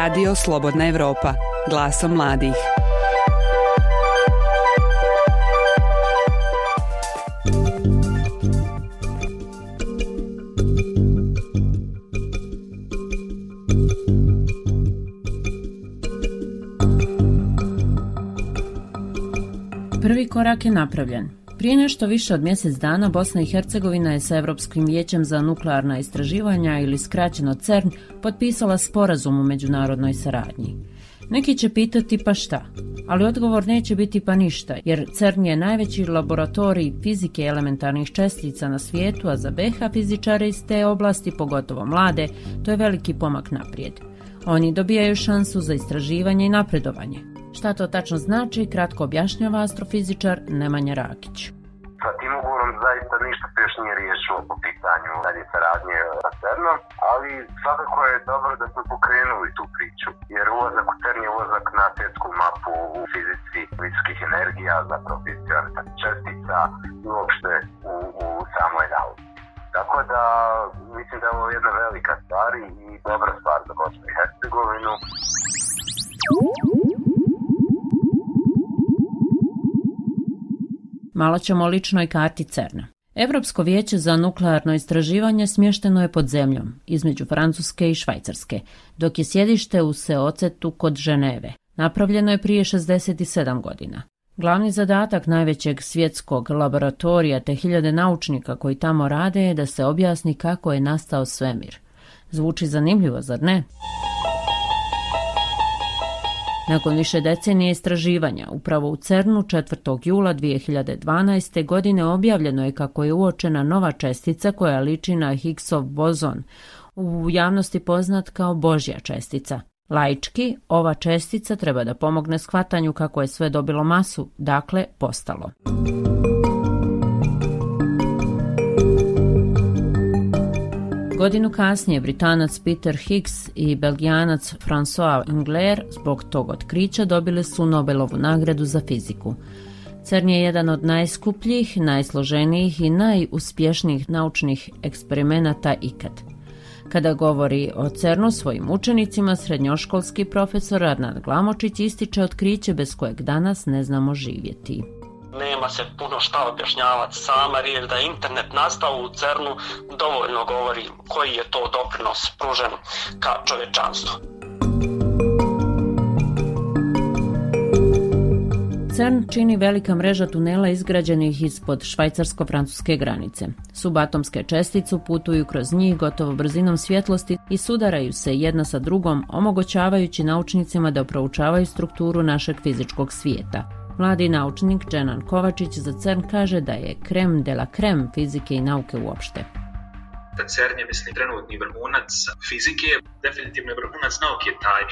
Radio Slobodna Evropa, glasom mladih. Prvi korak je napravljen. Prije nešto više od mjesec dana Bosna i Hercegovina je sa Europskim vijećem za nuklearna istraživanja ili skraćeno CERN potpisala sporazum u međunarodnoj saradnji. Neki će pitati pa šta, ali odgovor neće biti pa ništa, jer CERN je najveći laboratorij fizike elementarnih čestica na svijetu, a za BH fizičare iz te oblasti, pogotovo mlade, to je veliki pomak naprijed. Oni dobijaju šansu za istraživanje i napredovanje. Šta to tačno znači, kratko objašnjava astrofizičar Nemanja Rakić. Sa tim ugovorom zaista ništa se još nije riješilo po pitanju dalje saradnje sa e, CERNom, ali svakako je dobro da smo pokrenuli tu priču, jer ulazak u CERN je ulazak na svjetsku mapu u fizici visokih energija, zapravo fizici čestica i uopšte u, u samoj nauci. Tako da mislim da je ovo jedna velika stvar i dobra stvar za Bosnu i Hercegovinu. Malo ćemo o ličnoj karti CERNA. Evropsko vijeće za nuklearno istraživanje smješteno je pod zemljom, između Francuske i Švajcarske, dok je sjedište u Seocetu kod Ženeve. Napravljeno je prije 67 godina. Glavni zadatak najvećeg svjetskog laboratorija te hiljade naučnika koji tamo rade je da se objasni kako je nastao svemir. Zvuči zanimljivo, zar ne? Nakon više decenije istraživanja, upravo u CERNu 4. jula 2012. godine objavljeno je kako je uočena nova čestica koja liči na Higgsov bozon, u javnosti poznat kao Božja čestica. Laički, ova čestica treba da pomogne shvatanju kako je sve dobilo masu, dakle postalo. Godinu kasnije Britanac Peter Higgs i Belgijanac François Engler zbog tog otkrića dobili su Nobelovu nagradu za fiziku. CERN je jedan od najskupljih, najsloženijih i najuspješnijih naučnih eksperimenata ikad. Kada govori o CERNu svojim učenicima, srednjoškolski profesor Arnad Glamočić ističe otkriće bez kojeg danas ne znamo živjeti nema se puno šta objašnjavati. Sama riječ da je internet nastao u CERNu dovoljno govori koji je to doprinos pružen ka čovečanstvu. CERN čini velika mreža tunela izgrađenih ispod švajcarsko-francuske granice. Subatomske česticu putuju kroz njih gotovo brzinom svjetlosti i sudaraju se jedna sa drugom, omogućavajući naučnicima da proučavaju strukturu našeg fizičkog svijeta. Mladi naučnik Čenan Kovačić za CERN kaže da je krem de la krem fizike i nauke uopšte da CERN je, mislim, trenutni vrhunac fizike, definitivno je vrhunac nauke, taj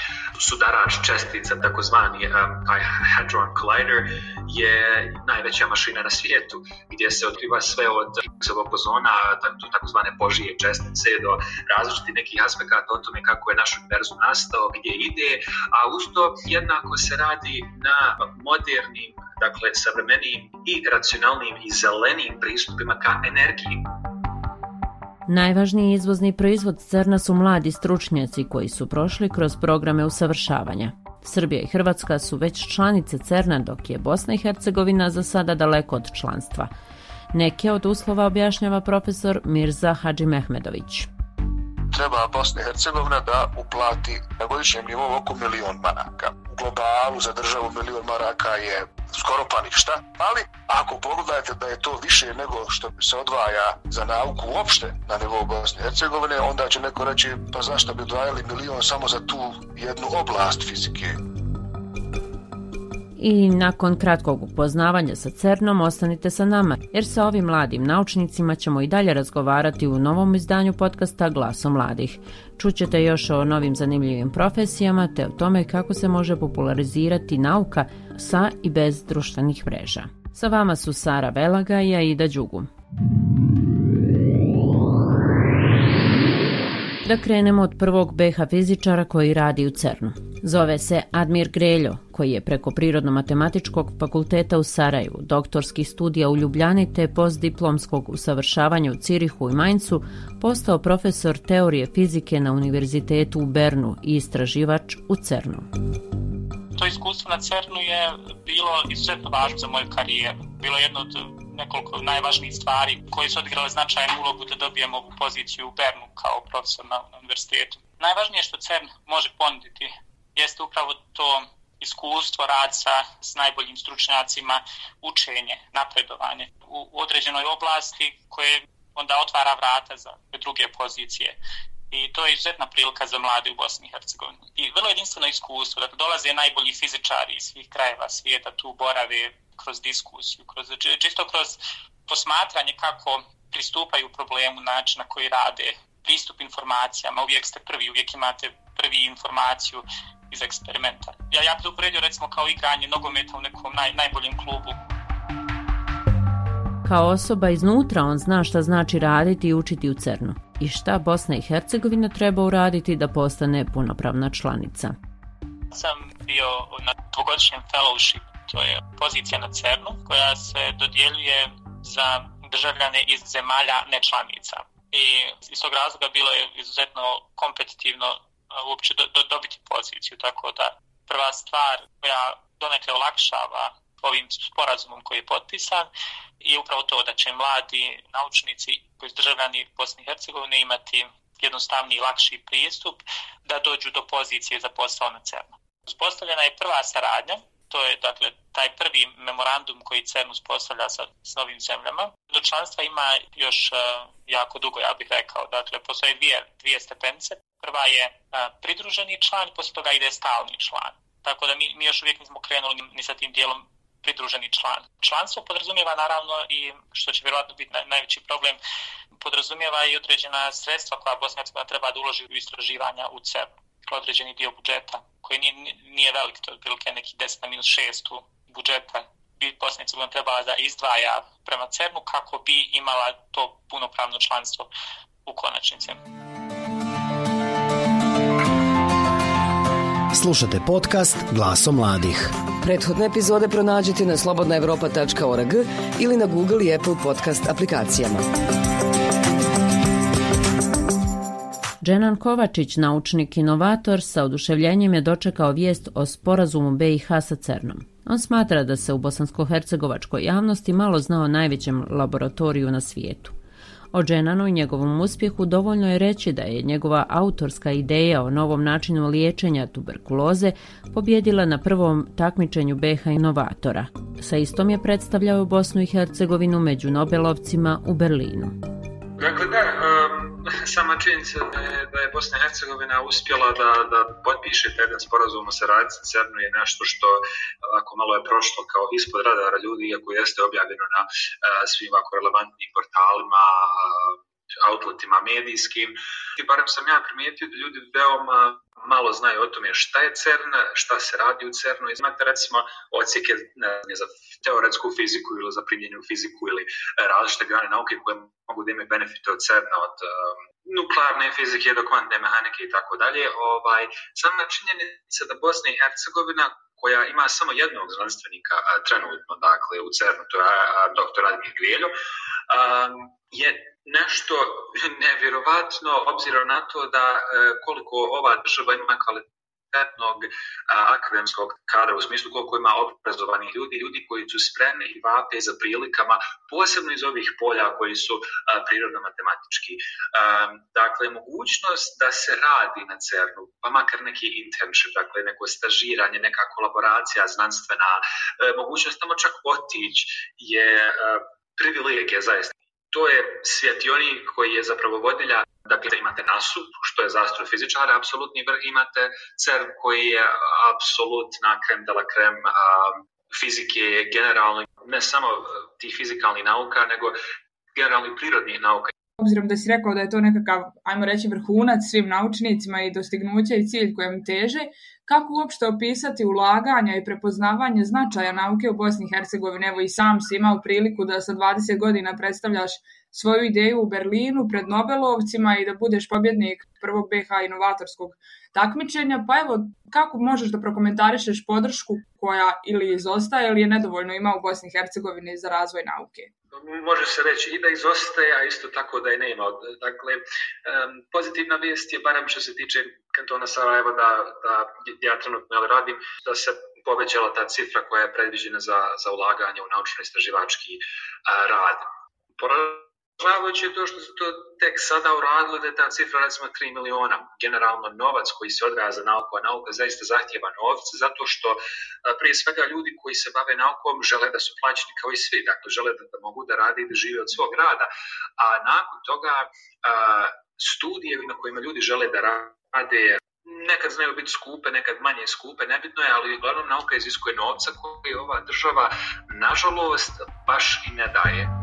sudarač čestica, takozvani um, taj Hadron Collider, je najveća mašina na svijetu, gdje se otkriva sve od Higgsovog bozona, takozvane Božije čestice, do različitih nekih aspekata o tome kako je naš univerzum nastao, gdje ide, a usto jednako se radi na modernim, dakle, savremenim i racionalnim i zelenim pristupima ka energiji. Najvažniji izvozni proizvod crna su mladi stručnjaci koji su prošli kroz programe usavršavanja. Srbija i Hrvatska su već članice CERNA, dok je Bosna i Hercegovina za sada daleko od članstva. Neke od uslova objašnjava profesor Mirza Hadži Mehmedović. Treba Bosna i Hercegovina da uplati na godišnjem nivou oko milion maraka. U globalu za državu milion maraka je skoro pa ništa, ali ako pogledajte da je to više nego što se odvaja za nauku uopšte na nivou Bosne i Hercegovine, onda će neko reći pa zašto bi odvajali milion samo za tu jednu oblast fizike. I nakon kratkog upoznavanja sa CERNom ostanite sa nama, jer sa ovim mladim naučnicima ćemo i dalje razgovarati u novom izdanju podcasta Glaso mladih. Čućete još o novim zanimljivim profesijama te o tome kako se može popularizirati nauka sa i bez društvenih mreža. Sa vama su Sara Velaga i Aida Đugum. Da krenemo od prvog BH fizičara koji radi u CERNu. Zove se Admir Greljo, koji je preko Prirodno-matematičkog fakulteta u Sarajevu, doktorskih studija u Ljubljani te postdiplomskog usavršavanja u Cirihu i Maincu, postao profesor teorije fizike na Univerzitetu u Bernu i istraživač u CERNu. To iskustvo na CERNu je bilo izuzetno važno za moju karijeru. Bilo jedno od nekoliko najvažnijih stvari koje su odigrale značajnu ulogu da dobijemo ovu poziciju u Bernu kao profesor na univerzitetu. Najvažnije što CERN može ponuditi jeste upravo to iskustvo rad sa, s najboljim stručnjacima, učenje, napredovanje u određenoj oblasti koje onda otvara vrata za druge pozicije. I to je izuzetna prilika za mlade u Bosni i Hercegovini. I vrlo jedinstveno iskustvo, dakle dolaze najbolji fizičari iz svih krajeva svijeta, tu borave kroz diskusiju, kroz, čisto kroz posmatranje kako pristupaju problemu, način na koji rade, pristup informacijama, uvijek ste prvi, uvijek imate prvi informaciju, iz eksperimenta. Ja, ja bih upredio recimo kao igranje nogometa u nekom naj, najboljem klubu. Kao osoba iznutra on zna šta znači raditi i učiti u crnu i šta Bosna i Hercegovina treba uraditi da postane punopravna članica. Sam bio na dvogodišnjem fellowship, to je pozicija na CERNu koja se dodjeljuje za državljane iz zemalja nečlanica. I iz tog razloga bilo je izuzetno kompetitivno uopće do, do, dobiti poziciju. Tako da prva stvar koja donekle olakšava ovim sporazumom koji je potpisan je upravo to da će mladi naučnici koji su državljani Bosne i Hercegovine imati jednostavni i lakši pristup da dođu do pozicije za posao na CERN. Uspostavljena je prva saradnja, to je dakle taj prvi memorandum koji CERN uspostavlja sa, s novim zemljama. Do članstva ima još uh, jako dugo, ja bih rekao. Dakle, postoje dvije, dvije stepence prva je uh, pridruženi član, posle toga ide stalni član. Tako da mi, mi još uvijek nismo krenuli ni, ni sa tim dijelom pridruženi član. Članstvo podrazumijeva naravno i, što će vjerojatno biti najveći problem, podrazumijeva i određena sredstva koja Bosna Hercegovina treba da uloži u istraživanja u CEP određeni dio budžeta, koji nije, nije velik, to je otprilike neki 10 na minus 6 budžeta bi Bosna i trebala da izdvaja prema CERNu kako bi imala to punopravno članstvo u konačnici. Slušate podcast Glaso mladih. Prethodne epizode pronađite na slobodnaevropa.org ili na Google i Apple podcast aplikacijama. Dženan Kovačić, naučnik inovator, sa oduševljenjem je dočekao vijest o sporazumu BiH sa CERNom. On smatra da se u bosansko-hercegovačkoj javnosti malo znao o najvećem laboratoriju na svijetu. O Dženanu i njegovom uspjehu dovoljno je reći da je njegova autorska ideja o novom načinu liječenja tuberkuloze pobjedila na prvom takmičenju BH inovatora. Sa istom je predstavljao Bosnu i Hercegovinu među Nobelovcima u Berlinu. Dakle, da, sama činjenica da je, da je Bosna i Hercegovina uspjela da, da potpiše jedan sporazum o saradnji sa CERNu je nešto što ako malo je prošlo kao ispod radara ljudi, iako jeste objavljeno na eh, svim ako relevantnim portalima, outletima medijskim. I barem sam ja primijetio da ljudi veoma malo znaju o tome šta je CERN, šta se radi u CERNu. Imate recimo ocijeke ne, za teoretsku fiziku ili za primjenju fiziku ili e, različite grane nauke koje mogu da imaju benefite od CERNa, od um, nuklearne fizike do kvantne mehanike i tako dalje. Ovaj, sama činjenica da Bosna i Hercegovina koja ima samo jednog znanstvenika a, trenutno, dakle, u CERNu, to je a, a, dr. Admir Grijeljo, um, je nešto nevjerovatno obzirom na to da e, koliko ova država ima kvalitetnog e, akademskog kadra u smislu koliko ima obrazovanih ljudi, ljudi koji su spremni i vape za prilikama, posebno iz ovih polja koji su e, prirodno-matematički. Dakle, mogućnost da se radi na CERNu, pa makar neki internship, dakle neko stažiranje, neka kolaboracija znanstvena, mogućnost tamo čak otići je privilegija zaista to je svjetionik koji je zapravo vodilja Dakle, imate NASU, što je za astrofizičare, apsolutni vrh, imate CERN koji je apsolutna krem de la krem a, fizike generalno, ne samo e, tih fizikalnih nauka, nego generalnih prirodnih nauka. Obzirom da si rekao da je to nekakav, ajmo reći, vrhunac svim naučnicima i dostignuća i cilj kojem teže, kako uopšte opisati ulaganja i prepoznavanje značaja nauke u Bosni i Hercegovini? Evo i sam si imao priliku da sa 20 godina predstavljaš svoju ideju u Berlinu pred Nobelovcima i da budeš pobjednik prvog BH inovatorskog takmičenja. Pa evo, kako možeš da prokomentarišeš podršku koja ili izostaje ili je nedovoljno ima u Bosni i Hercegovini za razvoj nauke? Može se reći i da izostaje, a isto tako da je nema. Dakle, pozitivna vijest je, barem što se tiče kantona Sarajevo, da, da ja trenutno radim, da se povećala ta cifra koja je predviđena za, za ulaganje u naučno-istraživački rad. Poražavajuće je to što su to tek sada uradili da je ta cifra recimo 3 miliona. Generalno novac koji se odgaja za nauku, a nauka zaista zahtjeva novce zato što prije svega ljudi koji se bave naukom žele da su plaćeni kao i svi. Dakle, žele da, da mogu da rade i da žive od svog rada. A nakon toga studije na kojima ljudi žele da rade nekad znaju biti skupe, nekad manje skupe, nebitno je, ali uglavnom nauka iziskuje novca koji ova država, nažalost, baš i ne daje.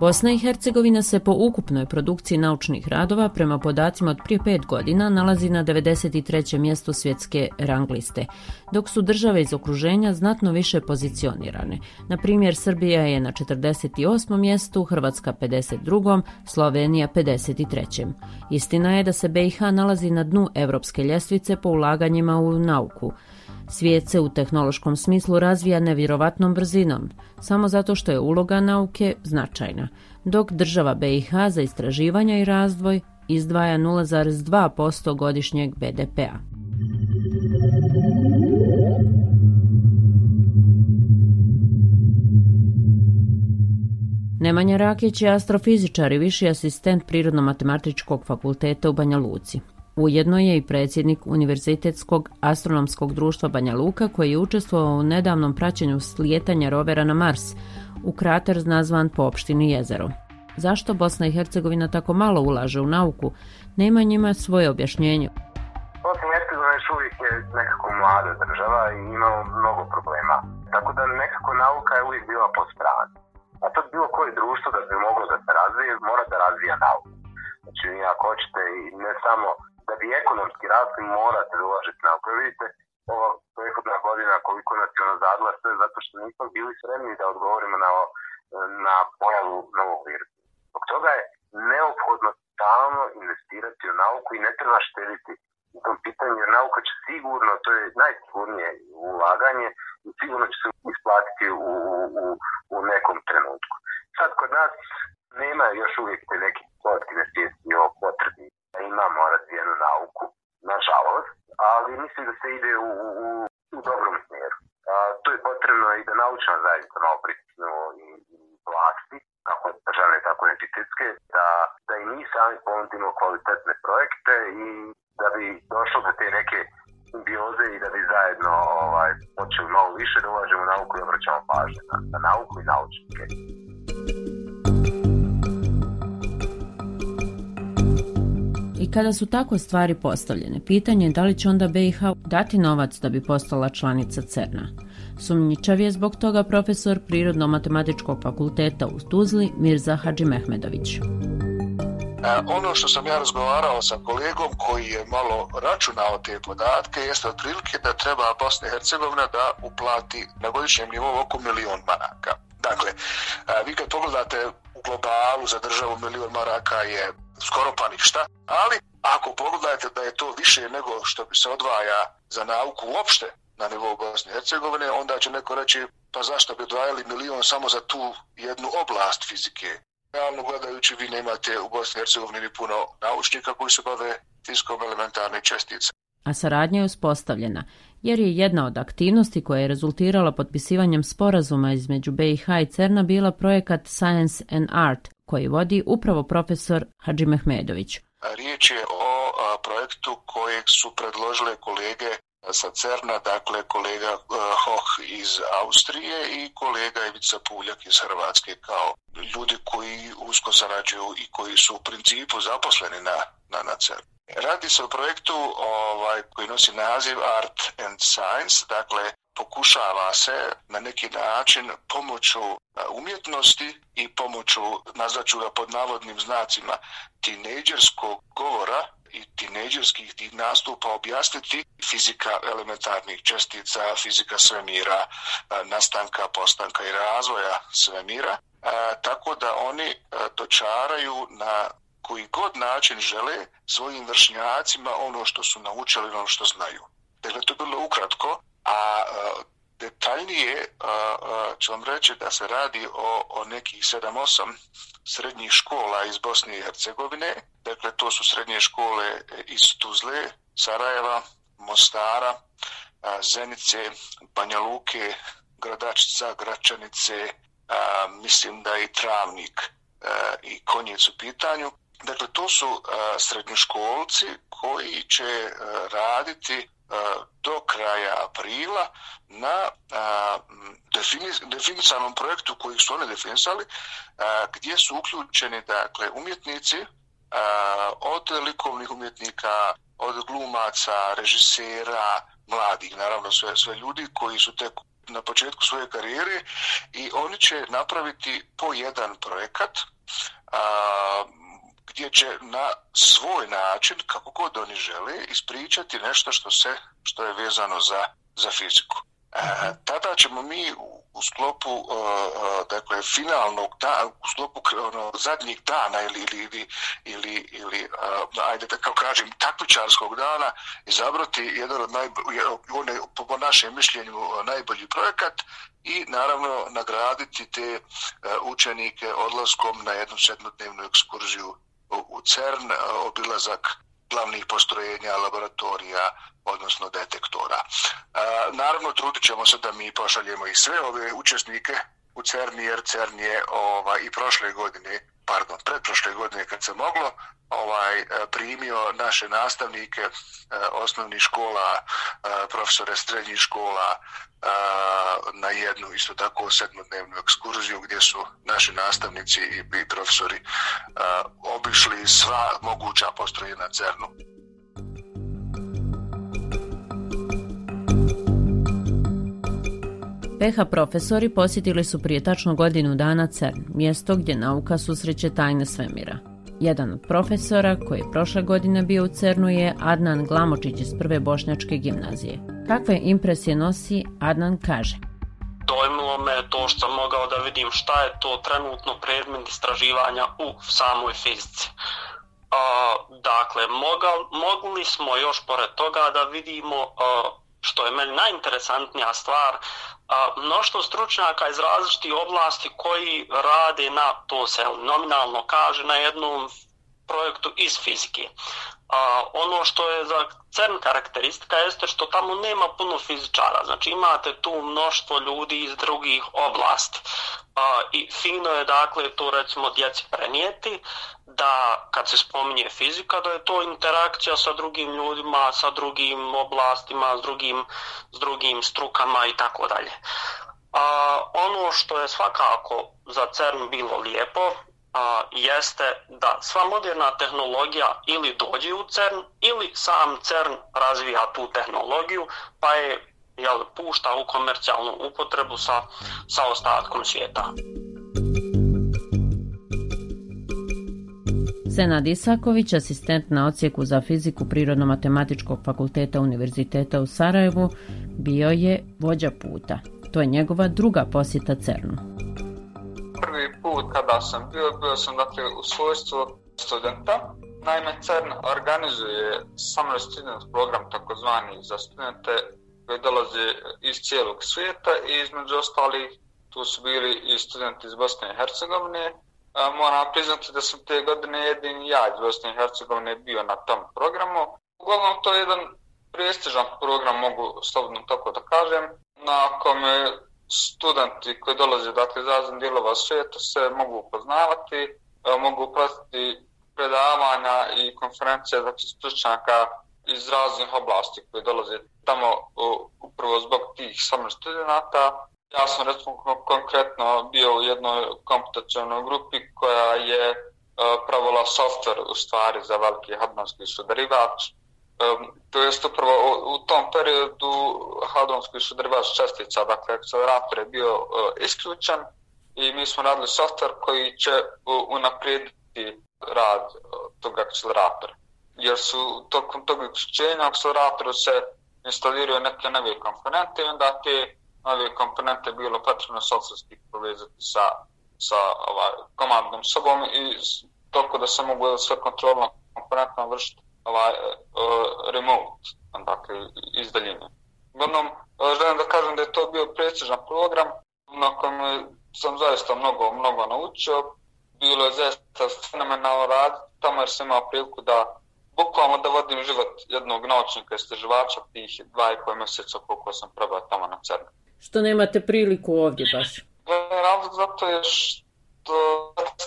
Bosna i Hercegovina se po ukupnoj produkciji naučnih radova prema podacima od prije pet godina nalazi na 93. mjestu svjetske rang liste, dok su države iz okruženja znatno više pozicionirane. Na primjer, Srbija je na 48. mjestu, Hrvatska 52. Slovenija 53. Istina je da se BiH nalazi na dnu evropske ljestvice po ulaganjima u nauku – Svijet se u tehnološkom smislu razvija nevjerovatnom brzinom, samo zato što je uloga nauke značajna, dok država BiH za istraživanja i razvoj izdvaja 0,2% godišnjeg BDP-a. Nemanja Rakić je astrofizičar i viši asistent Prirodno-matematičkog fakulteta u Banja Luci. Ujedno je i predsjednik Univerzitetskog astronomskog društva Banja Luka koji je učestvovao u nedavnom praćenju slijetanja rovera na Mars u krater nazvan po opštini jezero. Zašto Bosna i Hercegovina tako malo ulaže u nauku, nema njima svoje objašnjenje. Bosna i Hercegovina još uvijek je nekako mlada država i imamo mnogo problema. Tako da nekako nauka je uvijek bila po strani. A to bilo koje društvo da bi moglo da se razvije, mora da razvija nauku. Znači, ako hoćete i ne samo da bi ekonomski rasli morate da ulažete na. Vidite, ova prethodna godina koliko nas je ono zadla sve zato što nismo bili spremni da odgovorimo na, na pojavu novog virusa. Zbog toga je neophodno stalno investirati u nauku i ne treba štediti u tom pitanju, jer nauka će sigurno, to je najsigurnije ulaganje i sigurno će se isplatiti u, u, u nekom trenutku. Sad kod nas nema još uvijek te neke kolektivne svijesti o potrebi da imamo razvijenu nauku, nažalost, ali mislim da kada su tako stvari postavljene, pitanje je da li će onda BiH dati novac da bi postala članica CERNA. Sumnjičav je zbog toga profesor Prirodno-matematičkog fakulteta u Tuzli Mirza Hadži Mehmedović. E, ono što sam ja razgovarao sa kolegom koji je malo računao te podatke jeste otprilike da treba Bosna i Hercegovina da uplati na godišnjem nivou oko milion maraka. Dakle, e, vi kad pogledate u globalu za državu milion maraka je skoro pa ništa, ali ako pogledajte da je to više nego što bi se odvaja za nauku uopšte na nivou Bosne i Hercegovine, onda će neko reći pa zašto bi odvajali milion samo za tu jednu oblast fizike. Realno gledajući, vi nemate u Bosni i Hercegovini ni puno naučnika koji se bave fizikom elementarne čestice. A saradnja je uspostavljena, jer je jedna od aktivnosti koja je rezultirala potpisivanjem sporazuma između BiH i CERNA bila projekat Science and Art, koji vodi upravo profesor Hadži Mehmedović. Riječ je o projektu kojeg su predložile kolege sa CERNA, dakle kolega eh, Hoh iz Austrije i kolega Ivica Puljak iz Hrvatske kao ljudi koji usko sarađuju i koji su u principu zaposleni na, na, na CERN. Radi se o projektu ovaj, koji nosi naziv Art and Science, dakle pokušava se na neki način pomoću eh, umjetnosti i pomoću, nazvaću ga pod navodnim znacima, tinejdžerskog govora i tineđerskih tih nastupa objasniti fizika elementarnih čestica, fizika svemira, e, nastanka, postanka i razvoja svemira, e, tako da oni e, dočaraju na koji god način žele svojim vršnjacima ono što su naučili, ono što znaju. Dakle, to je bilo ukratko, a detaljnije ću vam reći da se radi o, o nekih 7-8 srednjih škola iz Bosne i Hercegovine. Dakle, to su srednje škole iz Tuzle, Sarajeva, Mostara, Zenice, Banja Luke, Gradačica, Gračanice, mislim da i Travnik i Konjec u pitanju. Dakle, to su srednjoškolci koji će raditi E, do kraja aprila na e, definisanom projektu koji su oni definisali, e, gdje su uključeni dakle, umjetnici od likovnih umjetnika, od glumaca, režisera, mladih, naravno sve, sve ljudi koji su tek na početku svoje karijere i oni će napraviti po jedan projekat gdje će na svoj način, kako god oni žele, ispričati nešto što se što je vezano za, za fiziku. E, tada ćemo mi u, u sklopu uh, uh, dakle finalnog da, u sklopu ono, zadnjeg dana ili ili ili ili, ili uh, ajde da kao kažem takmičarskog dana izabrati jedan od najbolji one po našem mišljenju najbolji projekat i naravno nagraditi te učenike odlaskom na jednu sedmodnevnu ekskurziju u CERN, e, obilazak glavnih postrojenja, laboratorija, odnosno detektora. E, naravno, trudit ćemo se da mi pošaljemo i sve ove učesnike u CERN, jer CERN je ovaj, i prošle godine, pardon, pretprošle godine kad se moglo, ovaj e, primio naše nastavnike e, osnovnih škola, e, profesore srednjih škola, na jednu isto tako sedmodnevnu ekskurziju gdje su naši nastavnici i profesori obišli sva moguća postrojenja na CERNu. PH profesori posjetili su prije tačno godinu dana CERN, mjesto gdje nauka susreće tajne svemira. Jedan od profesora koji je prošle godine bio u CERNu je Adnan Glamočić iz prve bošnjačke gimnazije. Kakve impresije nosi, Adnan kaže. Dojmilo me to što sam mogao da vidim šta je to trenutno predmet istraživanja u samoj fizici. A, dakle, mogal, mogli smo još pored toga da vidimo a, što je meni najinteresantnija stvar, a, mnoštvo stručnjaka iz različitih oblasti koji rade na to se nominalno kaže na jednom projektu iz fizike. A, ono što je za CERN karakteristika jeste što tamo nema puno fizičara, znači imate tu mnoštvo ljudi iz drugih oblasti. A, I fino je dakle to recimo djeci prenijeti da kad se spominje fizika da je to interakcija sa drugim ljudima, sa drugim oblastima, s drugim, s drugim strukama i tako dalje. A, ono što je svakako za CERN bilo lijepo a, jeste da sva moderna tehnologija ili dođe u CERN ili sam CERN razvija tu tehnologiju pa je jel, pušta u komercijalnu upotrebu sa, sa ostatkom svijeta. Senad Isaković, asistent na ocijeku za fiziku Prirodno-matematičkog fakulteta Univerziteta u Sarajevu, bio je vođa puta. To je njegova druga posjeta CERNu prvi put kada sam bio, bio sam dakle u svojstvu studenta. Naime, CERN organizuje Summer Student program takozvani za studente koji dolaze iz cijelog svijeta i između ostalih tu su bili i studenti iz Bosne i Hercegovine. Moram priznati da sam te godine jedini ja iz Bosne i Hercegovine bio na tom programu. Uglavnom to je jedan prestižan program, mogu slobodno tako da kažem, na kome studenti koji dolaze dakle, iz raznih dijelova svijeta se mogu upoznavati, e, mogu pratiti predavanja i konferencije dakle, stručnjaka iz raznih oblasti koji dolaze tamo e, upravo zbog tih samih studenta. Ja sam recimo konkretno bio u jednoj komputacijalnoj grupi koja je e, pravila software u stvari za veliki hadmanski sudarivač to jest upravo u, u tom periodu hadronski su drvač čestica, dakle akcelerator je bio e, isključen i mi smo radili softver koji će unaprijediti rad e, tog akceleratora. jer su tokom tog isključenja akceleratora se instaliraju neke nove komponente i onda te nove komponente bilo potrebno softverski povezati sa, sa ovaj, komandnom sobom i toliko da se mogu sve kontrolno komponentno vršiti ovaj, uh, remote, dakle iz daljine. Uglavnom, želim da kažem da je to bio precižan program na kojem sam zaista mnogo, mnogo naučio. Bilo je zaista fenomenalno rad, tamo jer sam imao priliku da bukvalno da vodim život jednog naučnika istraživača tih dva i pol mjeseca koliko sam probao tamo na CERN. Što nemate priliku ovdje baš? Razlog zato je što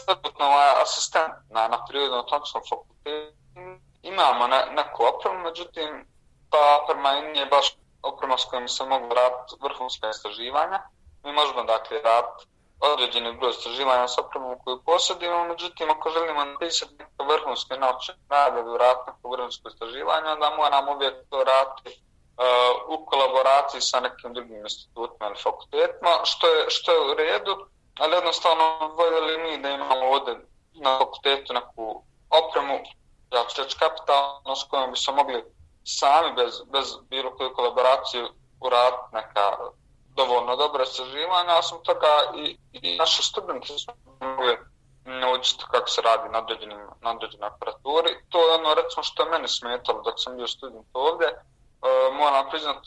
je ovaj asistent na, na prirodnom atomskom fakultetu. Imamo ne, neku opremu, međutim, ta oprema nije baš oprema s kojom se mogu raditi vrhunska istraživanja. Mi možemo dakle raditi određeni broj istraživanja s opremom koju posjedimo, međutim, ako želimo napisati neko vrhunske naučne rade ili raditi neko vrhunsko istraživanje, onda moramo uvijek to raditi uh, u kolaboraciji sa nekim drugim institutima ili fakultetima, što je, što je u redu, ali jednostavno voljeli mi da imamo ovdje na fakultetu neku opremu, ja ću reći kapitalno, s kojom bi se mogli sami bez, bez bilo koje kolaboracije uraditi neka dovoljno dobra istraživanja, a sam toga i, i naši studenti su mogli naučiti kako se radi na određenim, na određenoj aparaturi. To je ono, recimo, što je meni smetalo dok sam bio student ovdje. E, moram priznat,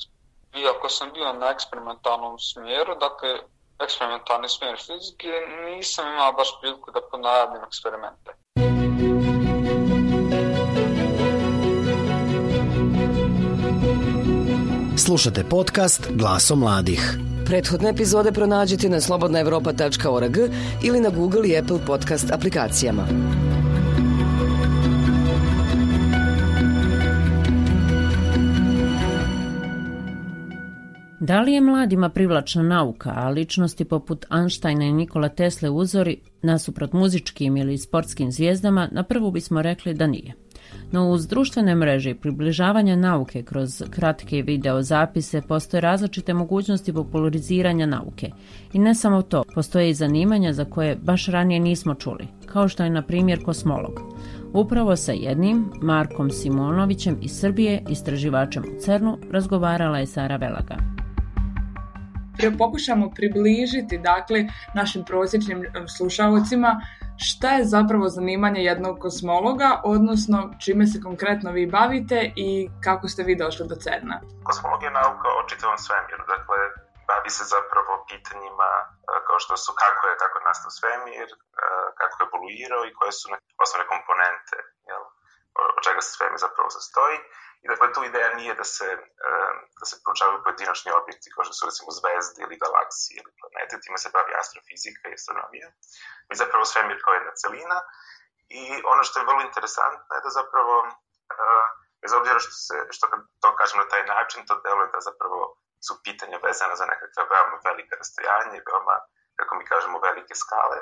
iako sam bio na eksperimentalnom smjeru, dakle, eksperimentalni smjer fizike, nisam imao baš priliku da ponajavim eksperimente. Slušate podcast Glaso mladih. Prethodne epizode pronađite na slobodnaevropa.org ili na Google i Apple podcast aplikacijama. Da li je mladima privlačna nauka, a ličnosti poput Einsteina i Nikola Tesle uzori, nasuprot muzičkim ili sportskim zvijezdama, na prvu bismo rekli da nije. No uz društvene mreže i približavanje nauke kroz kratke video zapise postoje različite mogućnosti populariziranja nauke. I ne samo to, postoje i zanimanja za koje baš ranije nismo čuli, kao što je na primjer kosmolog. Upravo sa jednim, Markom Simonovićem iz Srbije, istraživačem u CERNu, razgovarala je Sara Velaga. Pokušamo približiti dakle, našim prosječnim e, slušalcima šta je zapravo zanimanje jednog kosmologa, odnosno čime se konkretno vi bavite i kako ste vi došli do CERN-a? Kosmologija je nauka o čitavom svemiru, dakle bavi se zapravo pitanjima e, kao što su kako je kako je nastao svemir, e, kako je evoluirao i koje su osnovne komponente, jel, od čega se svemir zapravo sastoji. I dakle, tu ideja nije da se, e, da se proučavaju pojedinačni objekti kao što su recimo zvezde ili galaksije ili planete, time se bavi astrofizika i astronomija. I zapravo svemir kao jedna celina i ono što je vrlo interesantno je da zapravo, eh, bez obzira što, se, što to kažem na taj način, to deluje da zapravo su pitanja vezana za nekakve veoma velike rastojanje, veoma, kako mi kažemo, velike skale.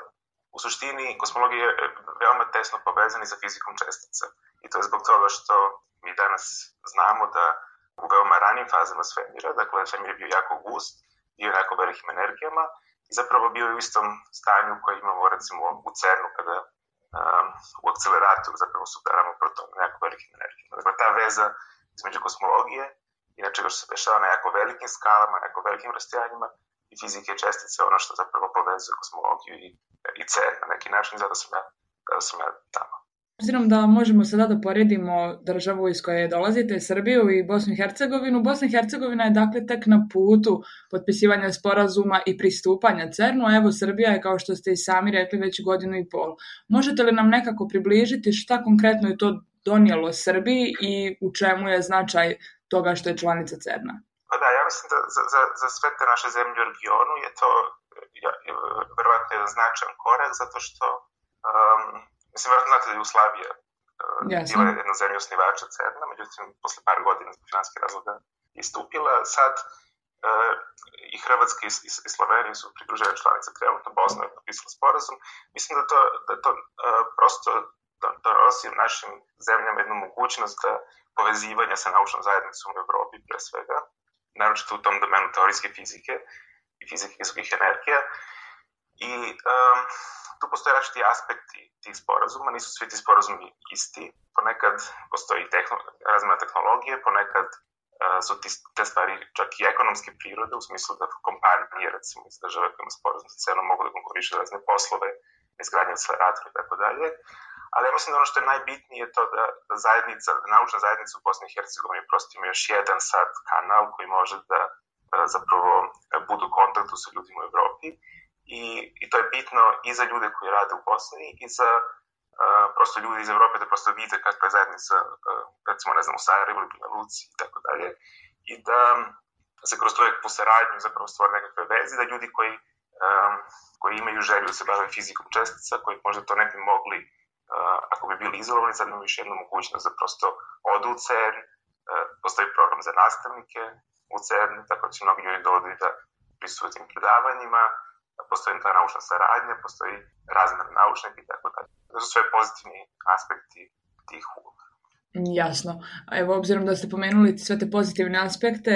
U suštini, kosmologija je eh, veoma tesno povezana sa fizikom čestica. I to je zbog toga što mi danas znamo da u veoma ranim fazama svemira, dakle svemir je bio jako gust, bio jako velikim energijama i zapravo bio u istom stanju koje imamo recimo u CERNu kada um, u akceleratoru zapravo sudaramo protone jako velikim energijama. Dakle, ta veza između kosmologije i nečega što se dešava na jako velikim skalama, na jako velikim rastojanjima i fizike čestice, ono što zapravo povezuje kosmologiju i, i CERN na neki način, zato sam ja, zato sam ja tamo. Obzirom da možemo sada da poredimo državu iz koje dolazite, Srbiju i Bosnu i Hercegovinu, Bosna i Hercegovina je dakle tek na putu potpisivanja sporazuma i pristupanja CERN-u, a evo Srbija je, kao što ste i sami rekli, već godinu i pol. Možete li nam nekako približiti šta konkretno je to donijelo Srbiji i u čemu je značaj toga što je članica CERN-a? Pa da, ja mislim da za, za, za sve te naše zemlje u regionu je to ja, verovatno jedan značajan korak, zato što um, Mislim, vjerojatno znate da je Jugoslavija yes. bila jedna zemlja osnivača CERN-a, međutim, posle par godina zbog finanske razloga istupila. Sad uh, i Hrvatska i, i Slovenija su pridružene članice trenutno, Bosna je potpisala sporazum. Mislim da to, da to uh, prosto donosi da našim zemljama jednu mogućnost da povezivanja sa naučnom zajednicom u Evropi pre svega, naročito u tom domenu teorijske fizike i fizike visokih energija. I um, tu postoje različiti aspekti tih sporazuma, nisu svi ti sporazumi isti. Ponekad postoji tehno, razmjena tehnologije, ponekad uh, su ti, te stvari čak i ekonomske prirode, u smislu da kompanije, recimo iz države kojima sporazum sa cenom mogu da konkurišu razne poslove, izgradnje acceleratora i tako dalje. Ali ja mislim da ono što je najbitnije je to da, da zajednica, da naučna zajednica u Bosni i Hercegovini prosto ima još jedan sad kanal koji može da e, zapravo e, budu u kontaktu sa ljudima u Evropi i, i to je bitno i za ljude koji rade u Bosni i za uh, prosto ljudi iz Evrope da prosto vide kakva je zajednica, uh, recimo, ne znam, u Sarajevo ili na Luci i tako dalje. I da se kroz to po saradnju zapravo stvore nekakve veze, da ljudi koji, um, koji imaju želju da se bave fizikom čestica, koji možda to ne bi mogli uh, ako bi bili izolovani, sad imamo još jednu mogućnost da prosto odu u CERN, uh, postoji program za nastavnike u CERN, tako da će mnogi ljudi dođu da prisutuju tim predavanjima, postoji ta naučna saradnja, postoji razmer naučnika i tako dalje. To su sve pozitivni aspekti tih uloga. Jasno. Evo, obzirom da ste pomenuli sve te pozitivne aspekte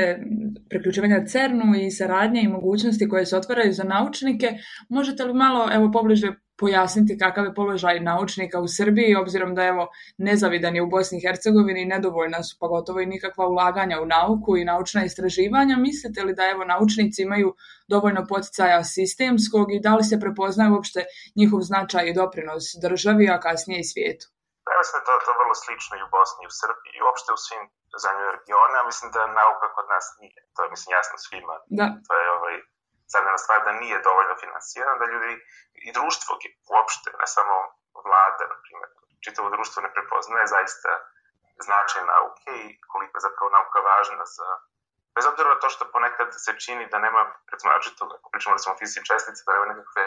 preključivanja CERN-u i saradnje i mogućnosti koje se otvaraju za naučnike, možete li malo evo, pobliže pojasniti kakav je položaj naučnika u Srbiji, obzirom da evo nezavidan je u Bosni i Hercegovini, nedovoljna su pa gotovo i nikakva ulaganja u nauku i naučna istraživanja. Mislite li da evo naučnici imaju dovoljno poticaja sistemskog i da li se prepoznaje uopšte njihov značaj i doprinos državi, a kasnije i svijetu? Ja mislim da to, to vrlo slično i u Bosni i u Srbiji i uopšte u svim zemljama regiona, mislim da nauka kod nas nije. To je mislim jasno svima. Da. To je ovaj, zadnjena stvar da nije dovoljno finansirano, da ljudi i društvo uopšte, ne samo vlada, na primjer, čitavo društvo ne prepoznaje zaista značaj nauke i koliko je zapravo nauka važna za bez obzira na to što ponekad se čini da nema, recimo, načito, ako pričamo recimo o fizici čestice, da nema nekakve,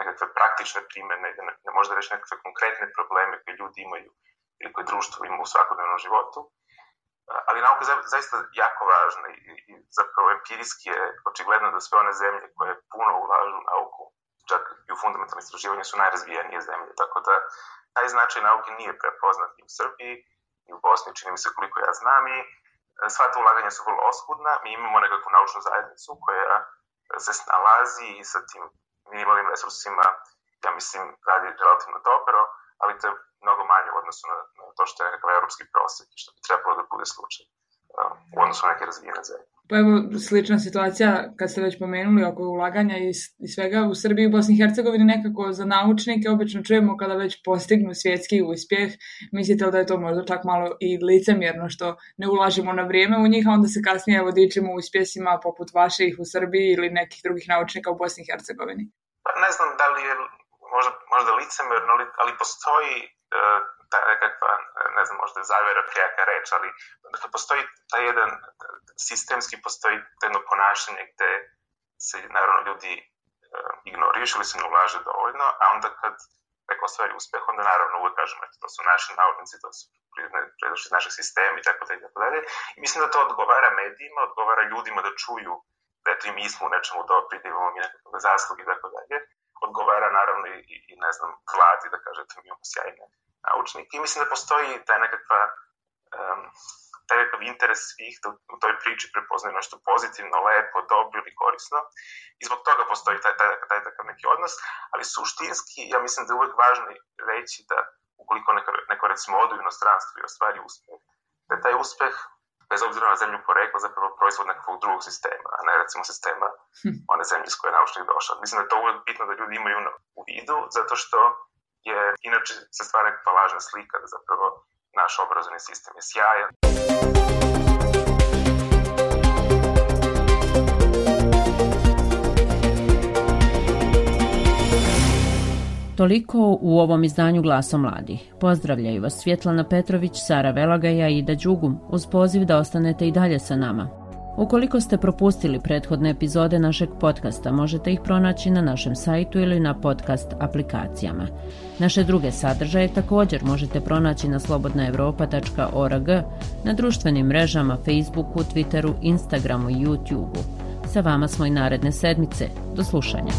nekakve praktične primjene, da ne, ne možda reći nekakve konkretne probleme koje ljudi imaju ili koje društvo ima u svakodnevnom životu, ali nauka je zaista jako važna i, i zapravo empirijski je očigledno da sve one zemlje koje puno ulažu u nauku, čak i u fundamentalne istraživanje, su najrazvijenije zemlje, tako da taj značaj nauke nije prepoznat i u Srbiji, i u Bosni, čini mi se koliko ja znam, i e, sva ta ulaganja su vrlo oskudna, mi imamo nekakvu naučnu zajednicu koja se snalazi i sa tim minimalnim resursima, ja mislim, radi relativno dobro, ali to je mnogo manje u odnosu na, na to što je nekakav evropski prosjek i što bi trebalo da bude slučaj uh, u odnosu na neke razvijene zemlje. Pa evo, slična situacija, kad ste već pomenuli oko ulaganja i, i svega u Srbiji i Bosni i Hercegovini, nekako za naučnike obično čujemo kada već postignu svjetski uspjeh. Mislite li da je to možda čak malo i licemjerno što ne ulažemo na vrijeme u njih, a onda se kasnije evo dičimo uspjesima poput vaših u Srbiji ili nekih drugih naučnika u Bosni i Hercegovini? Pa ne znam da li je možda, možda licemerno, ali, ali postoji E, ta nekakva, ne znam, možda je zavjera prijaka reč, ali dakle, postoji taj jedan sistemski, postoji jedno ponašanje gde se, naravno, ljudi e, ignoriš ili se ne ulaže dovoljno, a onda kad neko stvari uspeh, onda naravno uvek kažemo, eto, to su naši naučnici, to su predošli iz našeg sistema i tako dalje, tako dalje. I mislim da to odgovara medijima, odgovara ljudima da čuju da eto i mi smo u nečemu dobri, da imamo mi nekakve zasluge i tako dalje odgovara naravno i, i ne znam, vladi da kažete mi imamo ono sjajne naučnike. I mislim da postoji taj nekakva um, taj nekakav interes svih da u toj priči prepoznaju nešto pozitivno, lepo, dobro ili korisno. I zbog toga postoji taj, taj, taj, takav neki odnos, ali suštinski ja mislim da je uvek važno reći da ukoliko neko, neko recimo odu u inostranstvo i ostvari uspeh, da taj uspeh bez obzira na zemlju porekla, zapravo proizvod nekakvog drugog sistema, a ne recimo sistema hm. one zemlje s koje je naučnik došao. Mislim da je to uvijek bitno da ljudi imaju u vidu, zato što je inače se stvara nekakva lažna slika da zapravo naš obrazovni sistem je sjajan. Toliko u ovom izdanju Glasa mladih. Pozdravljaju vas Svjetlana Petrović, Sara Velagaja i Ida Đugum uz poziv da ostanete i dalje sa nama. Ukoliko ste propustili prethodne epizode našeg podcasta, možete ih pronaći na našem sajtu ili na podcast aplikacijama. Naše druge sadržaje također možete pronaći na slobodnaevropa.org, na društvenim mrežama Facebooku, Twitteru, Instagramu i YouTubeu. Sa vama smo i naredne sedmice. Do slušanja.